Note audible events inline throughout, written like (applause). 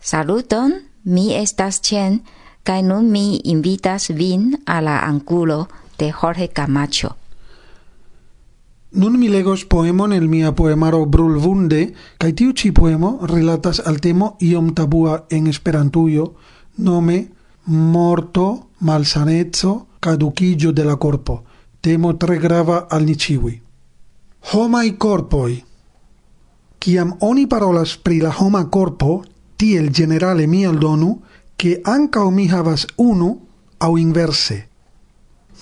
Saluton, mi estas Chen, kai nun mi invitas vin a la angulo de Jorge Camacho. Nun mi legos poemon el mia poemaro Brulvunde, kai tiu ci poemo relatas al temo iom tabua en Esperantujo, nome morto, malsanezzo caducigio de la corpo, temo tre grava al niciui. Homai corpoi Ciam oni parolas pri la homa corpo, tiel generale mi aldonu, che anca mi havas unu au inverse.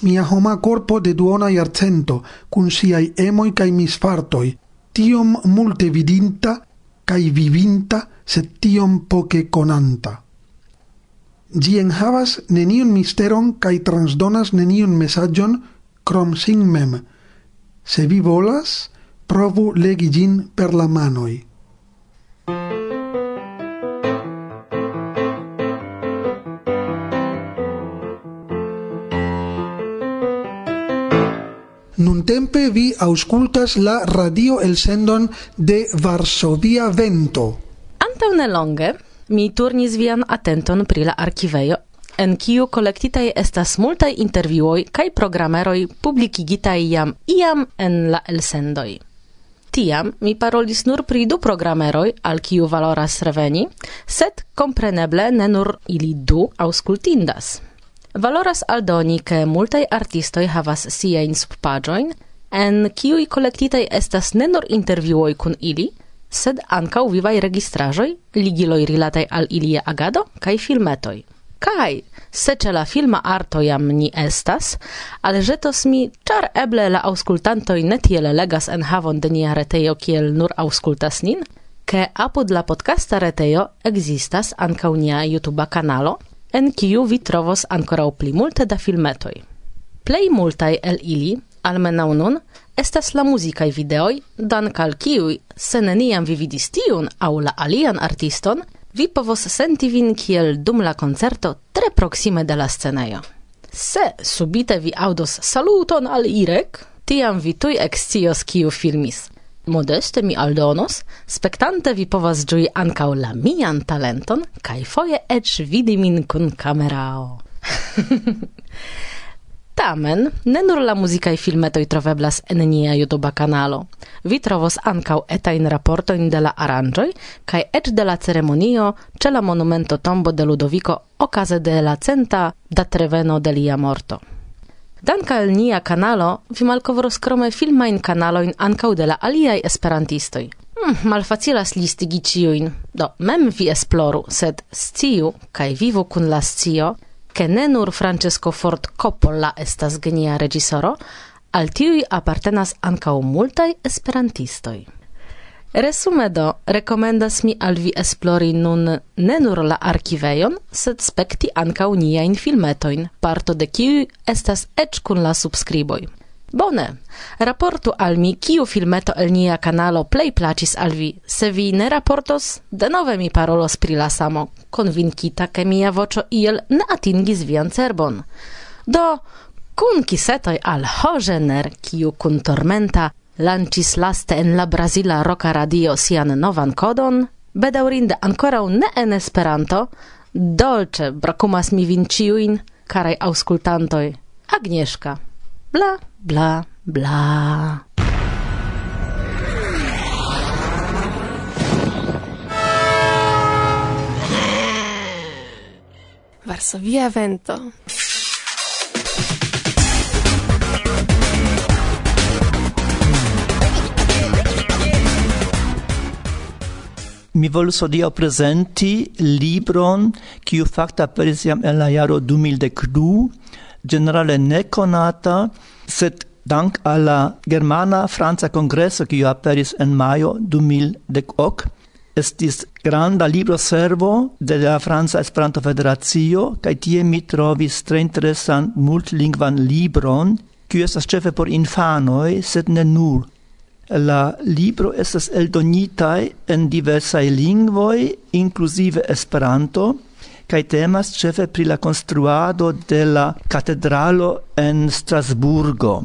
Mia homa corpo de duona iarcento, cun siai emoi cae misfartoi, tiom multe vidinta, cae vivinta, sed tiom poche conanta. Gi en havas neniun misteron cae transdonas neniun mesagion crom sin mem. Se vi volas, provu legi gin per la manoi. Nuntempe vi auscultas la radio el sendon de Varsovia Vento. Antau nelonge mi turnis vian atenton pri la archivejo en kiu kolektitaj estas multaj intervjuoj kaj programeroj publikigitaj jam iam en la elsendoj. Tiam mi parolis nur pri du programeroj, al kiu valoras reveni, sed kompreneble ne nur ili du aŭskultindas. Valoras aldoni ke multaj artistoj havas siajn subpaĝojn, en kiuj kolektitaj estas ne nur intervjuoj kun ili, sed ankaŭ vivaj registraĵoj, ligiloj rilataj al ilia agado kaj filmetoj. Kaj, se ĉe la filma arto jam ni estas, alĵetos mi, ĉar eble la aŭskultantoj ne tiel legas en havon de nia retejo kiel nur aŭskultas nin, ke apud la podcasta retejo ekzistas ankaŭ nia YouTube kanalo, en kiu vi trovos ancora pli multe da filmetoj. Plej multaj el ili, almenaŭ nun, estas la muzikaj videoj, dank' al kiuj, se neniam vi vidis tiun aŭ la alian artiston, vi povos senti vin kiel dum la koncerto tre proksime de la scenejo. Se subite vi aŭdos saluton al Irek, tiam vi tuj ekscios kiu filmis – Modeste mi aldonos, spectante vi povas giui ancau la mian talenton kaj foje eĉ vidi min kun kamerao. (laughs) Tamen, ne nur la musicae filmetoi troveblas en nia YouTube kanalo. Vi trovos ancau etain raportoin de la aranjoi, cae ec de la ceremonio ce la monumento tombo de Ludovico ocase de la centa datreveno de lia morto danka al nia kanalo vi malkovros krome filmajn kanalojn ankaŭ de la aliaj esperantistoj. Hmm, malfacilas listigi ciuin. Do mem vi esploru, sed sciu kaj vivu kun la scio, ke ne nur Francesco Ford Coppola estas genia regisoro, al tiui apartenas ankaŭ multai esperantistoj. Resume do rekomendas mi al vi esplori nun ne nur la archiveion, sed spekti ankaŭ niajn filmetojn, parto de kiu estas eĉ kun la subskriboj. Bone, raportu al mi kiu filmeto el nia kanalo plej plaĉis al vi. Se vi ne raportos, denove mi parolos pri la samo, konvinkita ke mia voĉo iel ne atingis vian cerbon. Do, kun kisetoj al hožener, kiu kun tormenta lancis laste en la Brasila Roca Radio sian novan kodon, bedaurinde ankoraŭ ne en Esperanto, dolce brakumas mi vinciuin, ĉiujn, karaj aŭskultantoj. Agnieszka. Bla, bla, bla. Varsovia vento. mi volus odio presenti libron kiu fakta aperis jam en la jaro 2012, generale nekonata, sed dank alla germana franca che kiu aperis en maio 2018 estis granda libro servo de la Franca Esperanto federazio kaj tie mi trovis tre interesan multlingvan libron kiu estas ĉefe por infanoj sed ne nur. La libro estas eldonitaj en diversaj lingvoj, inclusive Esperanto, kaj temas ĉefe pri la konstruado de la katedralo en Strasburgo.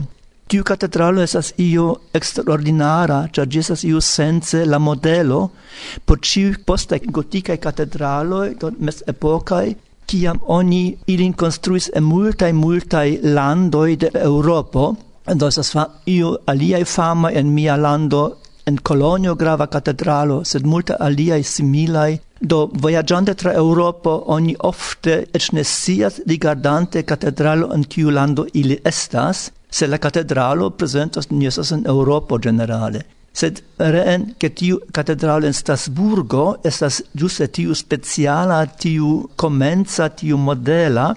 Tiu katedralo estas io eksterordinara, ĉar ĝi estas iu la modelo por ĉiuj postaj gotikaj katedraloj, do mezepokaj, kiam oni ilin konstruis en multaj multaj landoj de Eŭropo, do estas fa io aliaj fama en mia lando en Kolonjo grava katedralo, sed multe aliaj similaj. Do vojaĝante tra Europa oni ofte ec ne scias rigardante catedralo en kiu lando ili estas, se la catedralo presentos niesas en Eŭropo. Sed reen, che tiu catedralo en Strasburgo estas giuste tiu speciala, tiu comenza, tiu modela,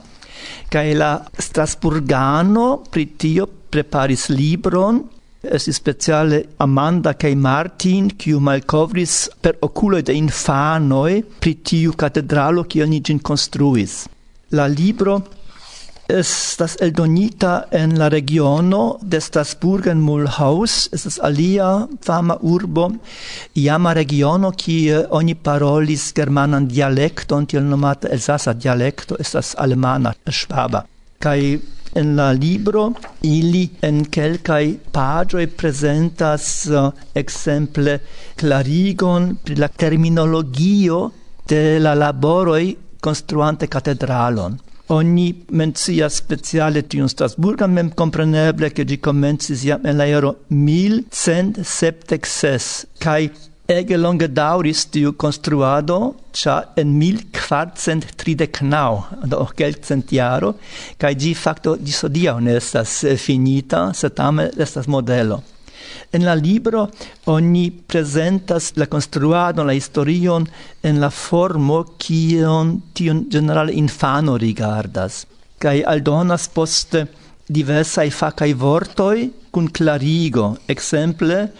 Kaj la Strasburgano pri tio preparis libron es speciale Amanda kai Martin, kiu malkovris per okuloj de infanoj pri tiu katedralo, kiu ni ĝin konstruis. La libro estas eldonita en la regiono de Strasburgen-Mulhouse, estas alia fama urbo, iama regiono kie oni parolis germanan dialekton, tiel nomata Elsasa dialekto, estas alemana schwaba. Kai en la libro ili en kelkaj paĝoj prezentas eh, uh, exemple klarigon pri la terminologio de la laboroj konstruante katedralon. Oni mencias speciale tiun Strasburgan mem compreneble che gi comencis jam en la jaro 1176 kai ege longe dauris tiu construado cha en 1439 do kelkcent jaro kai gi facto gisodiaŭ ne estas finita sed tamen estas modelo. En la libro oni presentas la construado la historion en la formo kion tion generale infano rigardas. Kai aldonas poste diversaj facai vortoi cun clarigo, exemple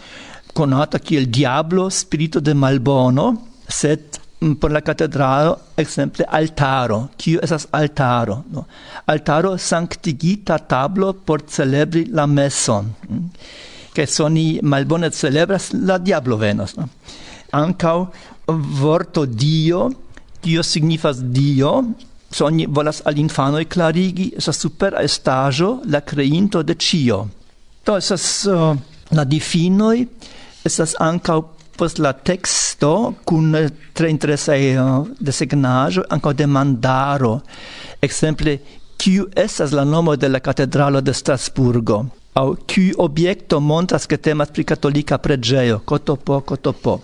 conata kiel diablo, spirito de malbono, sed mm, por la catedralo exemple altaro. Kiu esas altaro? No. Altaro sanctigita tablo por celebri la meson. Mm che soni malbone celebras la diablo venos no? ancau vorto dio dio signifas dio soni volas al e clarigi sa super estajo la creinto de cio. To esas uh, la difinoi esas ancau post la texto kun tre interesaj uh, desegnaĵo ankaŭ demandaro ekzemple kiu estas la nomo de la katedralo de Strasburgo? au qui objecto montras che temas pri catolica preĝejo kotopo kotopo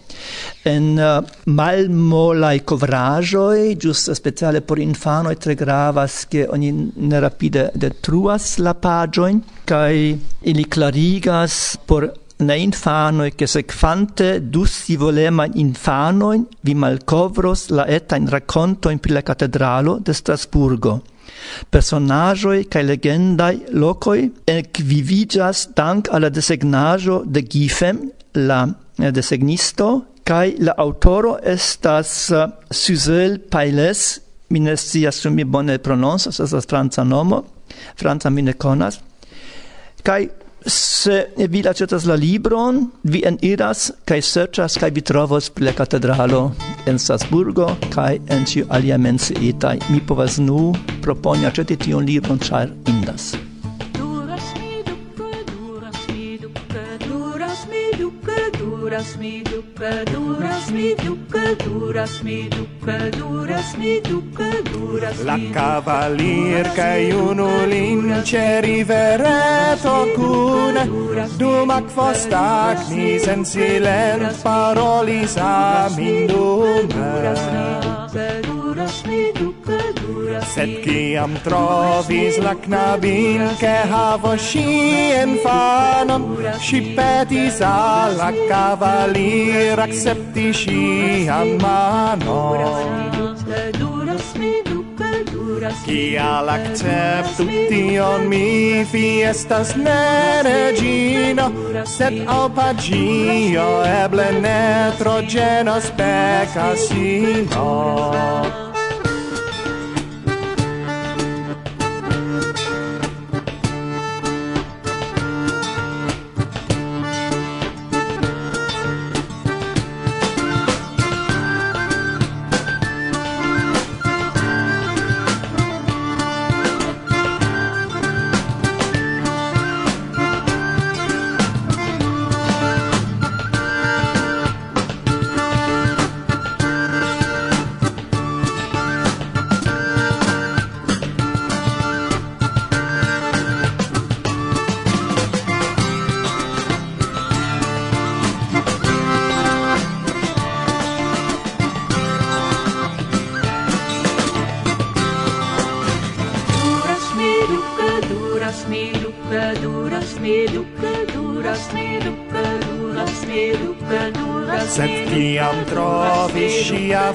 en uh, covrajo e ĝuste speciale por infanoj tre gravas che ogni ne rapide detruas la pagioin kai ili clarigas por ne infanoi che sequante du si volema infano vi malcovros la eta in racconto in pri la cattedralo de Strasburgo. Personajoi cae legendai locoi equivigas dank alla desegnajo de Gifem, la eh, desegnisto, cae la autoro estas eh, uh, Suzel Pailes, mi ne scias mi bone prononsas, estas franca nomo, franca mi ne conas, cae se vi lacetas la libron, vi en iras kaj serĉas kaj vi trovos pri la katedralo en Strasburgo kaj en ĉiu alia menciitaj. Mi povas nu proponi aĉeti tion libron, ĉar indas. duras mi duca duras mi duca duras mi duca duras mi duca duras la cavalier che uno lince rivereto cun dumac fostacni sen silent parolis amindume duras mi duca Sed ciam trovis la knabin Che havo si infanon Si petis alla cavalier Accepti sian manon. Cial acceptu tion mi fiestas ne regino Sed al pagio eble ne trogenos pecasino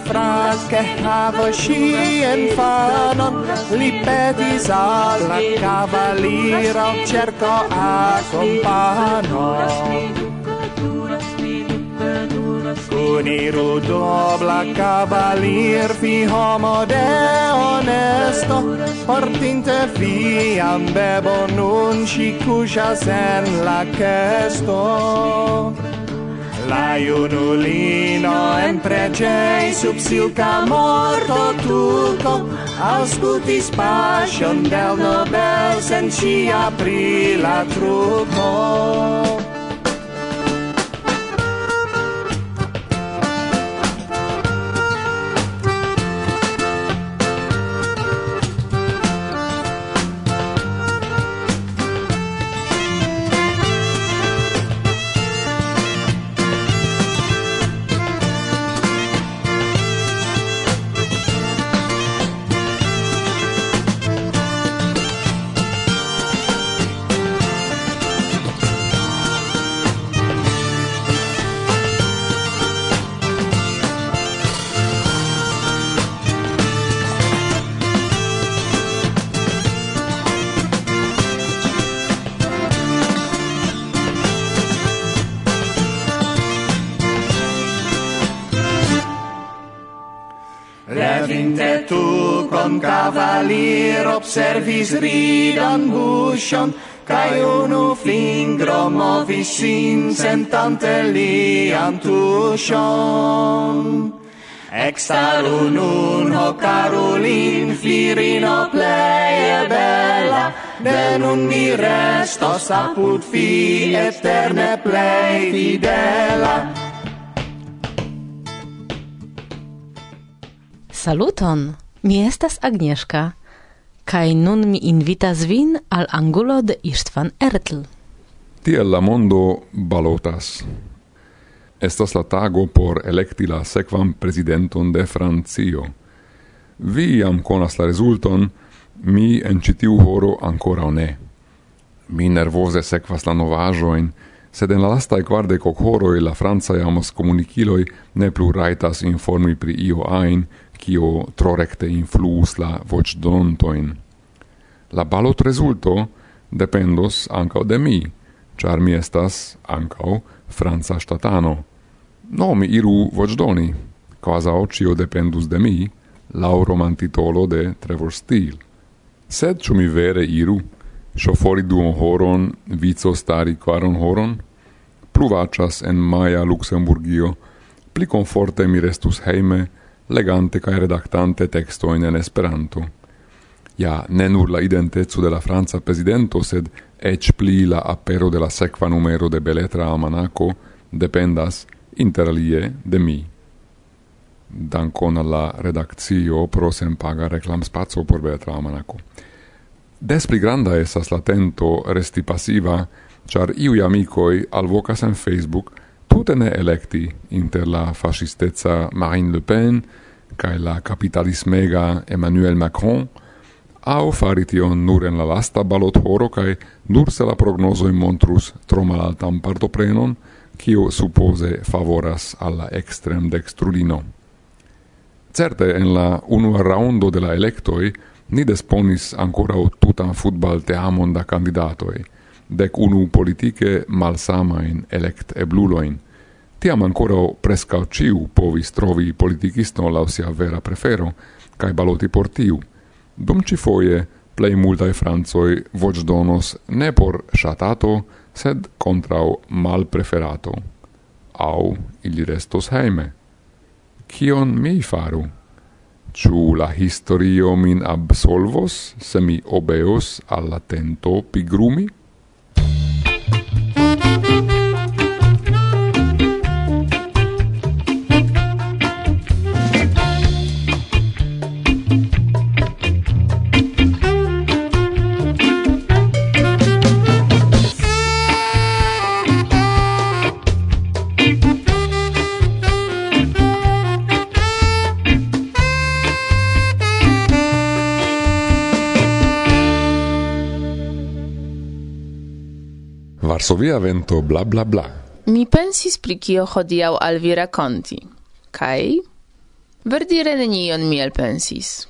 fraske havo ŝi infanon li petis al la kavaliro cerco compano. Uniru dobla cavalier fi homo de onesto Portinte fiam bebo nun si cusas en la chesto La iunulino en pregei sub silca morto tuco Auscutis passion del nobel sen ci pri la truco observis ridan buŝon kaj unu fingro movis sin sentante lian tuŝon. Extaru nun, ho carulin, firino pleie bella, de nun mi restos apud fi, eterne plei fidela. Saluton! Mi estas Agnieszka kai nun mi invitas vin al angulo de Istvan Ertl. Tiel la mondo balotas. Estas la tago por electi la sequam presidenton de Francio. Vi am konas la rezulton, mi en citiu horo ancora ne. Mi nervoze sekvas la novajoin, sed en la lastaj quarde coc horoi la francaj amaskomunikiloj ne plu raitas informi pri io ajn, kio tro recte influus la voĉdontojn. La balot rezulto dependos ankaŭ de mi, ĉar mi estas ankaŭ franca ŝtatano. No, mi iru voĉdoni, kvazaŭ ĉio dependus de mi, laŭ romantitolo de Trevor Steele. Sed ĉu mi vere iru? Šofori duon horon, vico stari quaron horon? Pluvacas en Maja Luxemburgio, pli conforte mi restus heime, legante kaj redaktante texto en Esperanto. Ja ne nur la identeco de la Franza prezidento, sed ec pli la apero de la sekva numero de Beletra Almanako dependas interalie de mi. Dankon al la redakcio pro senpaga reklamspaco por Beletra Almanako. Des pli granda esas la tento resti passiva, char iui amicoi alvokas en Facebook – tute ne electi inter la fascistezza Marine Le Pen cae la capitalismega Emmanuel Macron, au fari tion nur en la lasta balot horo cae nur se la prognosoi montrus tro malaltam partoprenon, cio suppose favoras alla extrem dextrulino. Certe, en la unua raundo de la electoi, ni desponis ancora o tutan futbal teamon da candidatoi, dec unu politike malsamain elect ebluloin. Tiam ancora prescau ciu povis trovi politicisto lau sia vera prefero, cae baloti por tiu. Dum ci foie, plei multae franzoi voc donos ne por shatato, sed contrau mal preferato. Au, ili restos heime. Cion mi faru? Ciu la historio min absolvos, se mi obeos alla tento pigrumi? Thank you. varsovia vento bla bla bla. Mi pensis pri kio hodiaŭ al vi rakonti. Kaj verdire nenion mi elpensis.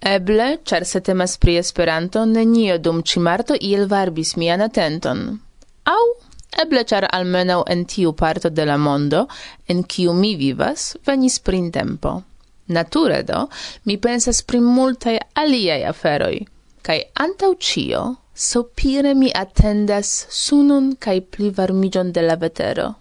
Eble, ĉar se temas pri Esperanto, nenio dum ĉimarto iel varbis mian atenton. Au, eble ĉar almenaŭ en tiu parto de la mondo, en kiu mi vivas, venis printempo. Nature do, mi pensas pri multaj aliaj aferoj, kaj antaŭ ĉio sopire mi attendas sunun cae pli varmigion de la vetero.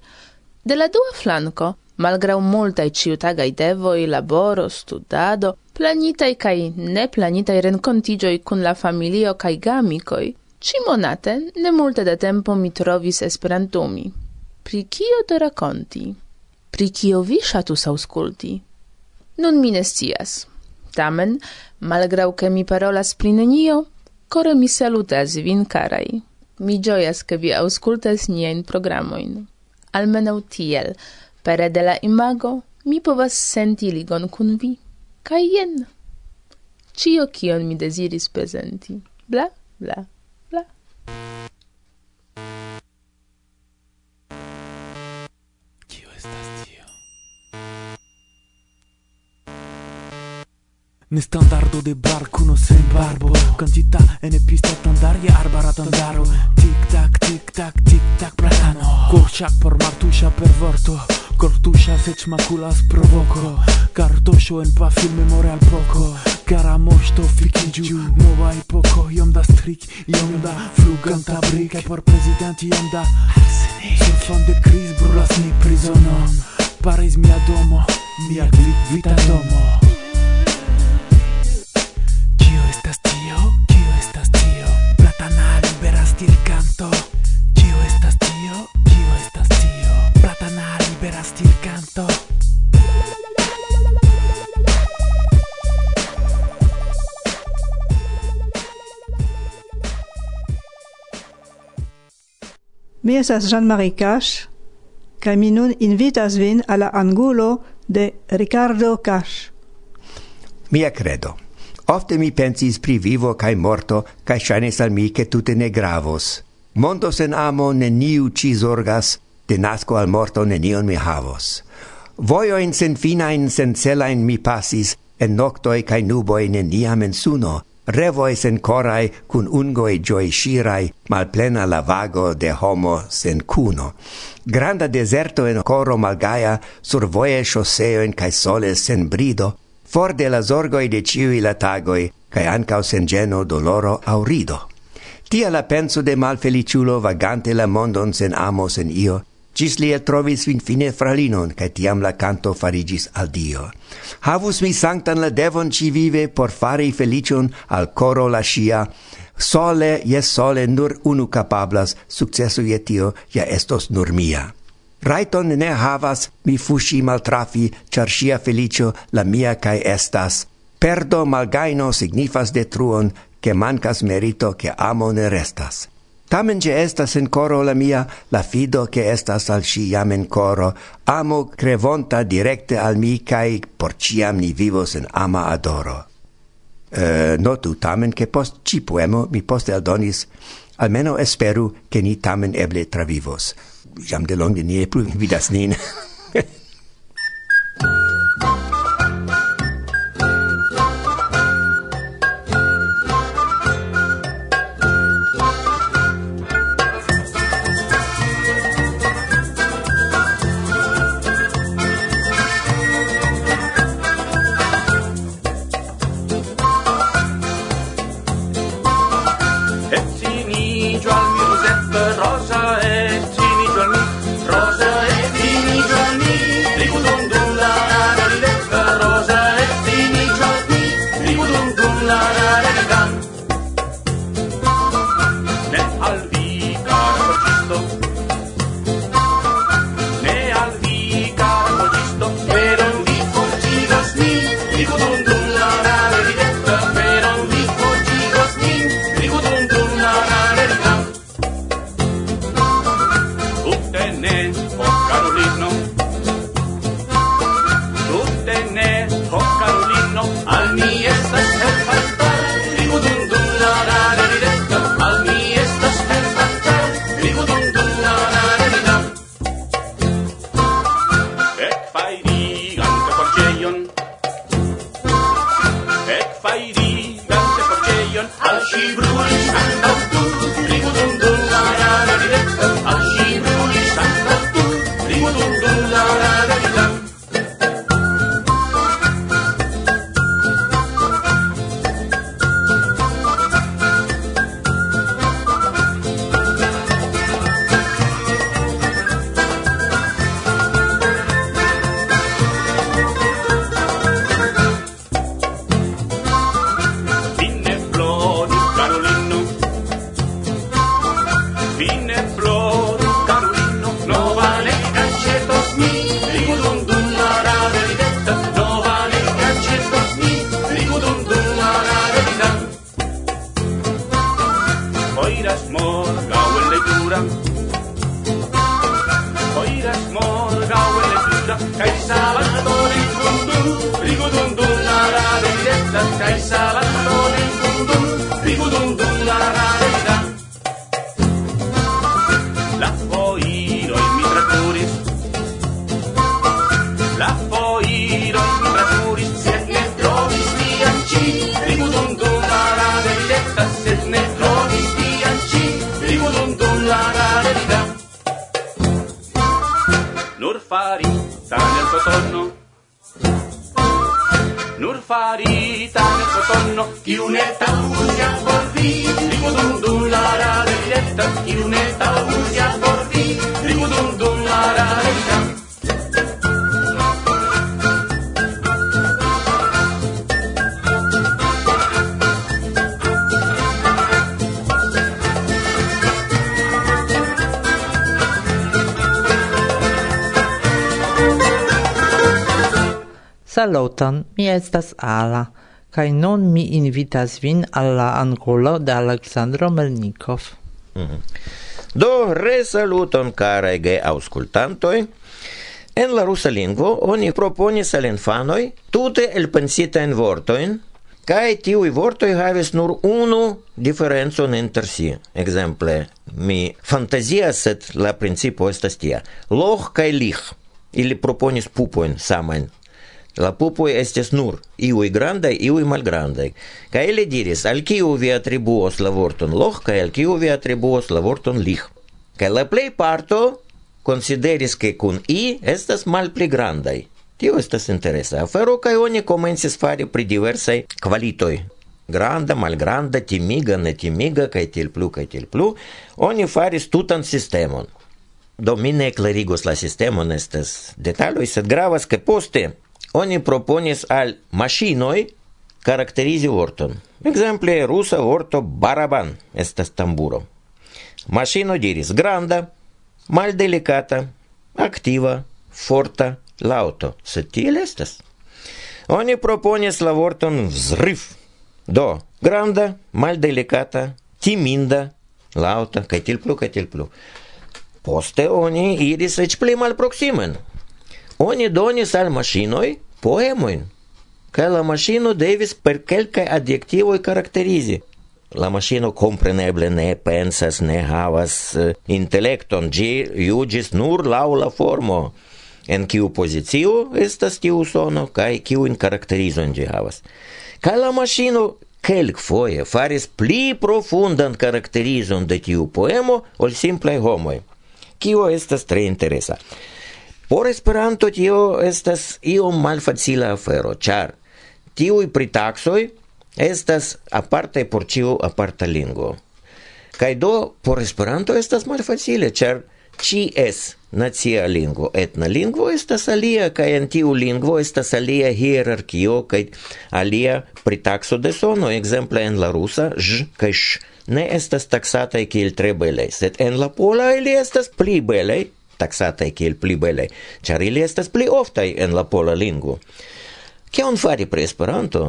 De la dua flanco, malgrau multae ciutagai devoi, laboro, studado, planitai cae neplanitai rencontigioi cun la familio cae gamicoi, ci monate ne multe da tempo mi trovis esperantumi. Pri kio te raconti? Pri kio vi shatus ausculti? Nun mi ne. Tamen, malgrau che mi parolas pri nenio, Cora mi salutas vin, carai. Mi gioias che vi auscultas nien programoin. Almenau tiel, pere de la imago, mi povas senti ligon cun vi. Cai jen! Cio kion mi desiris presenti. Bla, bla. Ne standardo de bar cuno sen barbo. Cantità e ne pista tandaria arbara tandaro Tic tac tic tac tic tac brano Korczak por martusza pervorto Kortusza seć maculas provoco Kartosio en pa film memorial poco. Cara mošto fikiđu Nova poco iom da strik iom da fluganta brick e por presidenti iom da Arsenik fond de cris brulas ni prizonom Paris mia domo Mia glit vita domo. estas Jean-Marie Cash, kaj mi nun invitas vin al la angulo de Ricardo Cash. Mia credo. Ofte mi pensis pri vivo cae morto, cae ŝajnis al mi, ke tutte ne gravos. Mondo sen amo neniu ci zorgas, de nasco al morto nenion mi havos. Vojoin sen finain sen celain mi passis, en noctoi cae nuboi neniam en suno, revoi sen corai cun ungoi gioi shirai, mal plena la vago de homo sen cuno. Granda deserto en coro malgaia, sur voie chausseoin cae sole sen brido, for de la zorgoi de ciui la tagoi, cae ancao sen geno doloro aurido. Tia la penso de malfeliciulo vagante la mondon sen amo sen io, cis lie trovis vin fine fralinon, cae tiam la canto farigis al Dio. Havus mi sanctan la devon ci vive por fari felicion al coro la scia, sole, jes sole, nur unu capablas, successu je tio, ja estos nur mia. Raiton ne havas mi fushi maltrafi, char sia felicio la mia cae estas. Perdo malgaino signifas detruon, che mancas merito, che amo ne restas. Tamen je estas in coro la mia, la fido che estas al si jam in coro, amo crevonta directe al mi, cae por ciam ni vivos in ama adoro. Uh, notu tamen che post ci poemo mi poste aldonis, almeno esperu che ni tamen eble travivos. Jam de longe nie plu (laughs) vidas nin. (laughs) capitane Cotonno Chiunetta Puglia Bordi Ricudum dum la rare diretta Chiunetta Puglia Bordi Ricudum dum la rare diretta Saluton, mi estas Ala kai nun mi invitas vin alla angulo de Aleksandro Melnikov. Mm -hmm. Do resaluton care ge auscultantoi. En la rusa lingvo oni proponis al infanoi tute en vortoin kai tiui vortoi havis nur unu differenzon inter si. Exemple, mi fantasia set la principo estas tia. loch kai lich. Ili proponis pupoin samain La pupoi estes nur iui grandai, iui malgrandai. Ca ele diris, al kiu vi atribuos la vorton loh, ca al kiu vi atribuos la vorton lih. Ca la plei parto consideris che cun i estas mal pli grandai. Tio estas interesa afero, ca oni comensis fari pri diversai qualitoi. Granda, malgranda, timiga, netimiga, ca til plu, ca til plu, oni faris tutan sistemon. Do mi ne clarigos la sistemon estas detaloj, sed gravas ke poste oni proponis al machinoi caracterizi vorton. Exemple, rusa vorto baraban estas tamburo. Machino diris granda, maldelikata, activa, forta, lauto. Se tiel estas. Oni proponis la vorton vzriv. Do, granda, mal delicata, timinda, lauta, kaj tiel plu kaj plu. Poste oni iris eĉ pli malproksimen Oni donis al machinoi poemojn kaj la maŝino devis per kelkaj adjektivoj karakterizi. La maŝino kompreneble ne pensas, ne havas uh, intelekton, ĝi juĝis nur laŭ la formo en kiu pozicio estas tiu sono kaj kiujn karakterizojn ĝi havas. Kaj la maŝino kelkfoje faris pli profundan karakterizon de tiu poemo ol simplaj homoj. Kio estas tre interesa. Por Esperanto tio estas iom malfacila afero, ĉar tiuj pritaksoj estas aparte por ĉiu aparta lingvo. Kaj do por Esperanto estas malfacile, ĉar ci es nacia lingvo, etna lingvo estas alia, kaj en tiu lingvo estas alia hierarchio kaj alia pritakso de sono, ekzemple en la rusa ž kaj š ne estas taksataj kiel tre belaj, sed en la pola ili estas pli belaj taxataj kiel pli bele, ĉar ili estas pli oftaj en la pola lingvo. Kion fari pri Esperanto?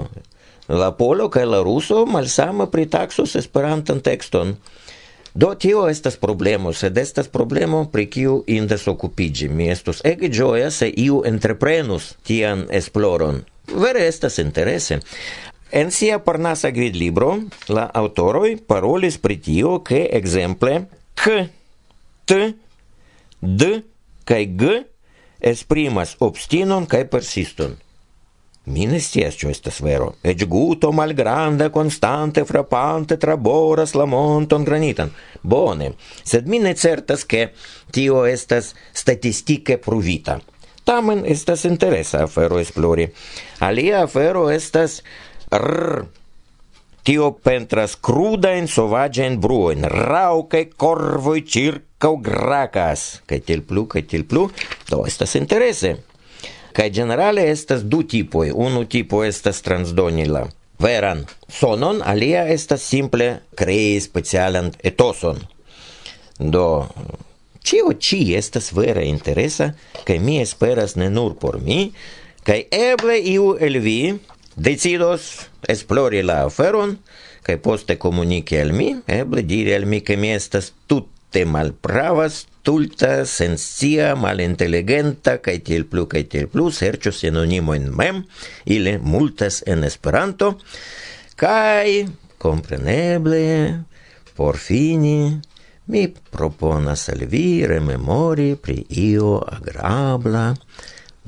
La polo kaj la ruso malsame pritaksus Esperantan tekston. Do tio estas problemo, sed estas problemo pri kiu indas okupiĝi. Mi estus ege ĝoja se iu entreprenus tian esploron. Vere estas interese. En sia parnasa gvidlibro la autoroj parolis pri tio, ke ekzemple k, t d kai g esprimas obstinon kai persiston. Mi ne scias ĉu estas vero. Ec guto malgranda constante, frapante traboras la monton granitan. Bone, sed mi ne certas che tio estas statistike pruvita. Tamen estas interesa afero esplori. Alia afero estas r Tio pentras cruda en sovaĝa en bruo en raŭ kaj gracas, kaj tiel plu, ca tiel plu, do estas interese. Kaj generale estas du tipoi, Unu tipo estas transdonila veran sonon, alia estas simple crei specialan etoson. Do cio ci estas vera interesa, kaj mi esperas ne nur por mi, kaj eble iu el vi decidos esplori la aferon, kaj poste comunici al mi, eble diri al mi, ke mi estas tut tute malpravas, stulta, sensia, malinteligenta, kaj tiel plu, kaj tiel plu, serĉu sinonimojn mem, ili multas en Esperanto, kaj kompreneble por fini mi proponas al vi rememori pri io agrabla,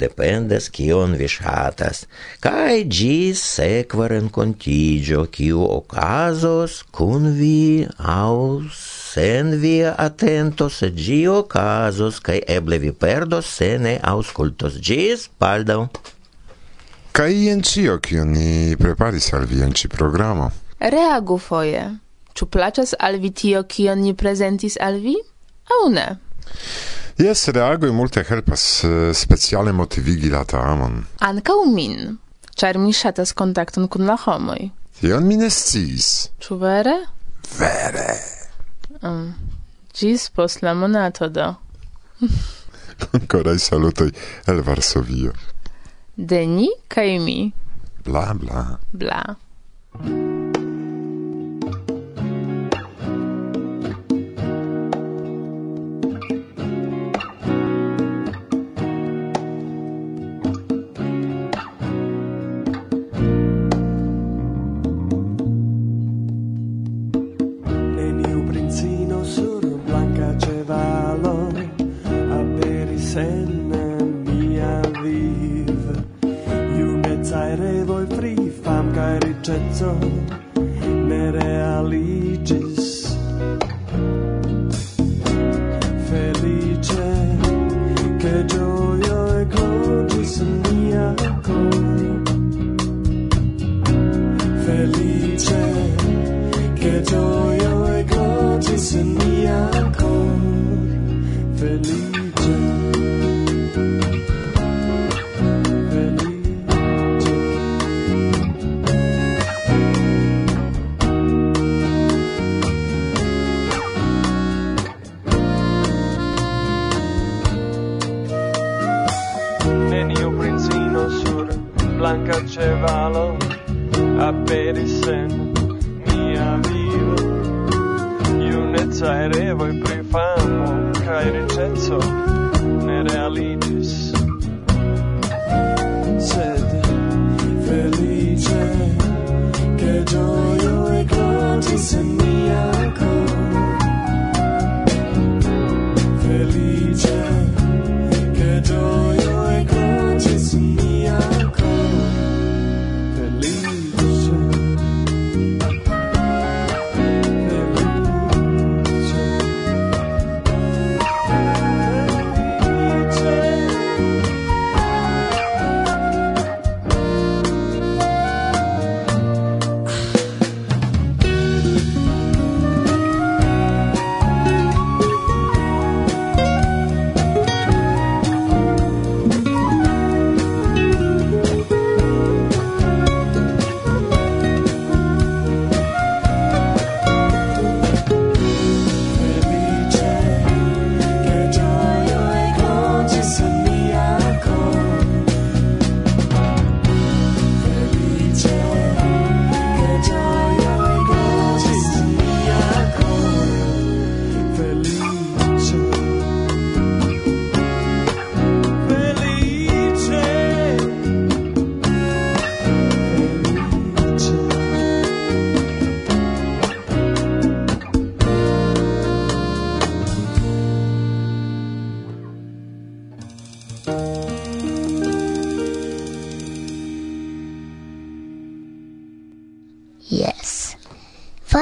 dependes kion vi ŝatas, kaj ĝis sekva renkontiĝo, kiu okazos kun vi aŭ sen via atento, se ĝi okazos, kaj eble vi perdos se ne aŭskultos. Ĝis baldaŭ! Kaj jen ĉio, kion ni preparis al vi en ĉi programo. Reagu foje. Ĉu plaĉas al vi tio, kion ni prezentis al vi? Aŭ ne? Jest reago i multe helpas eh, speciale motivigi la tamon. Anka u min, ĉar mi ŝatas kontakton kun la homoj. Tion mi ne sciis. Ĉu vere? Vere. Um, gis post la monato do. Koraj salutoj el Varsovio. De ni kaj mi. Bla, bla. Bla. blanca cevalo aperis en mia vivo Iunezza e revoj pri famo cae riĉeco ne realiĝis sed felice che ĝojo ekloĝis en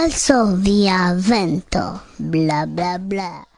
falso via vento, bla bla bla.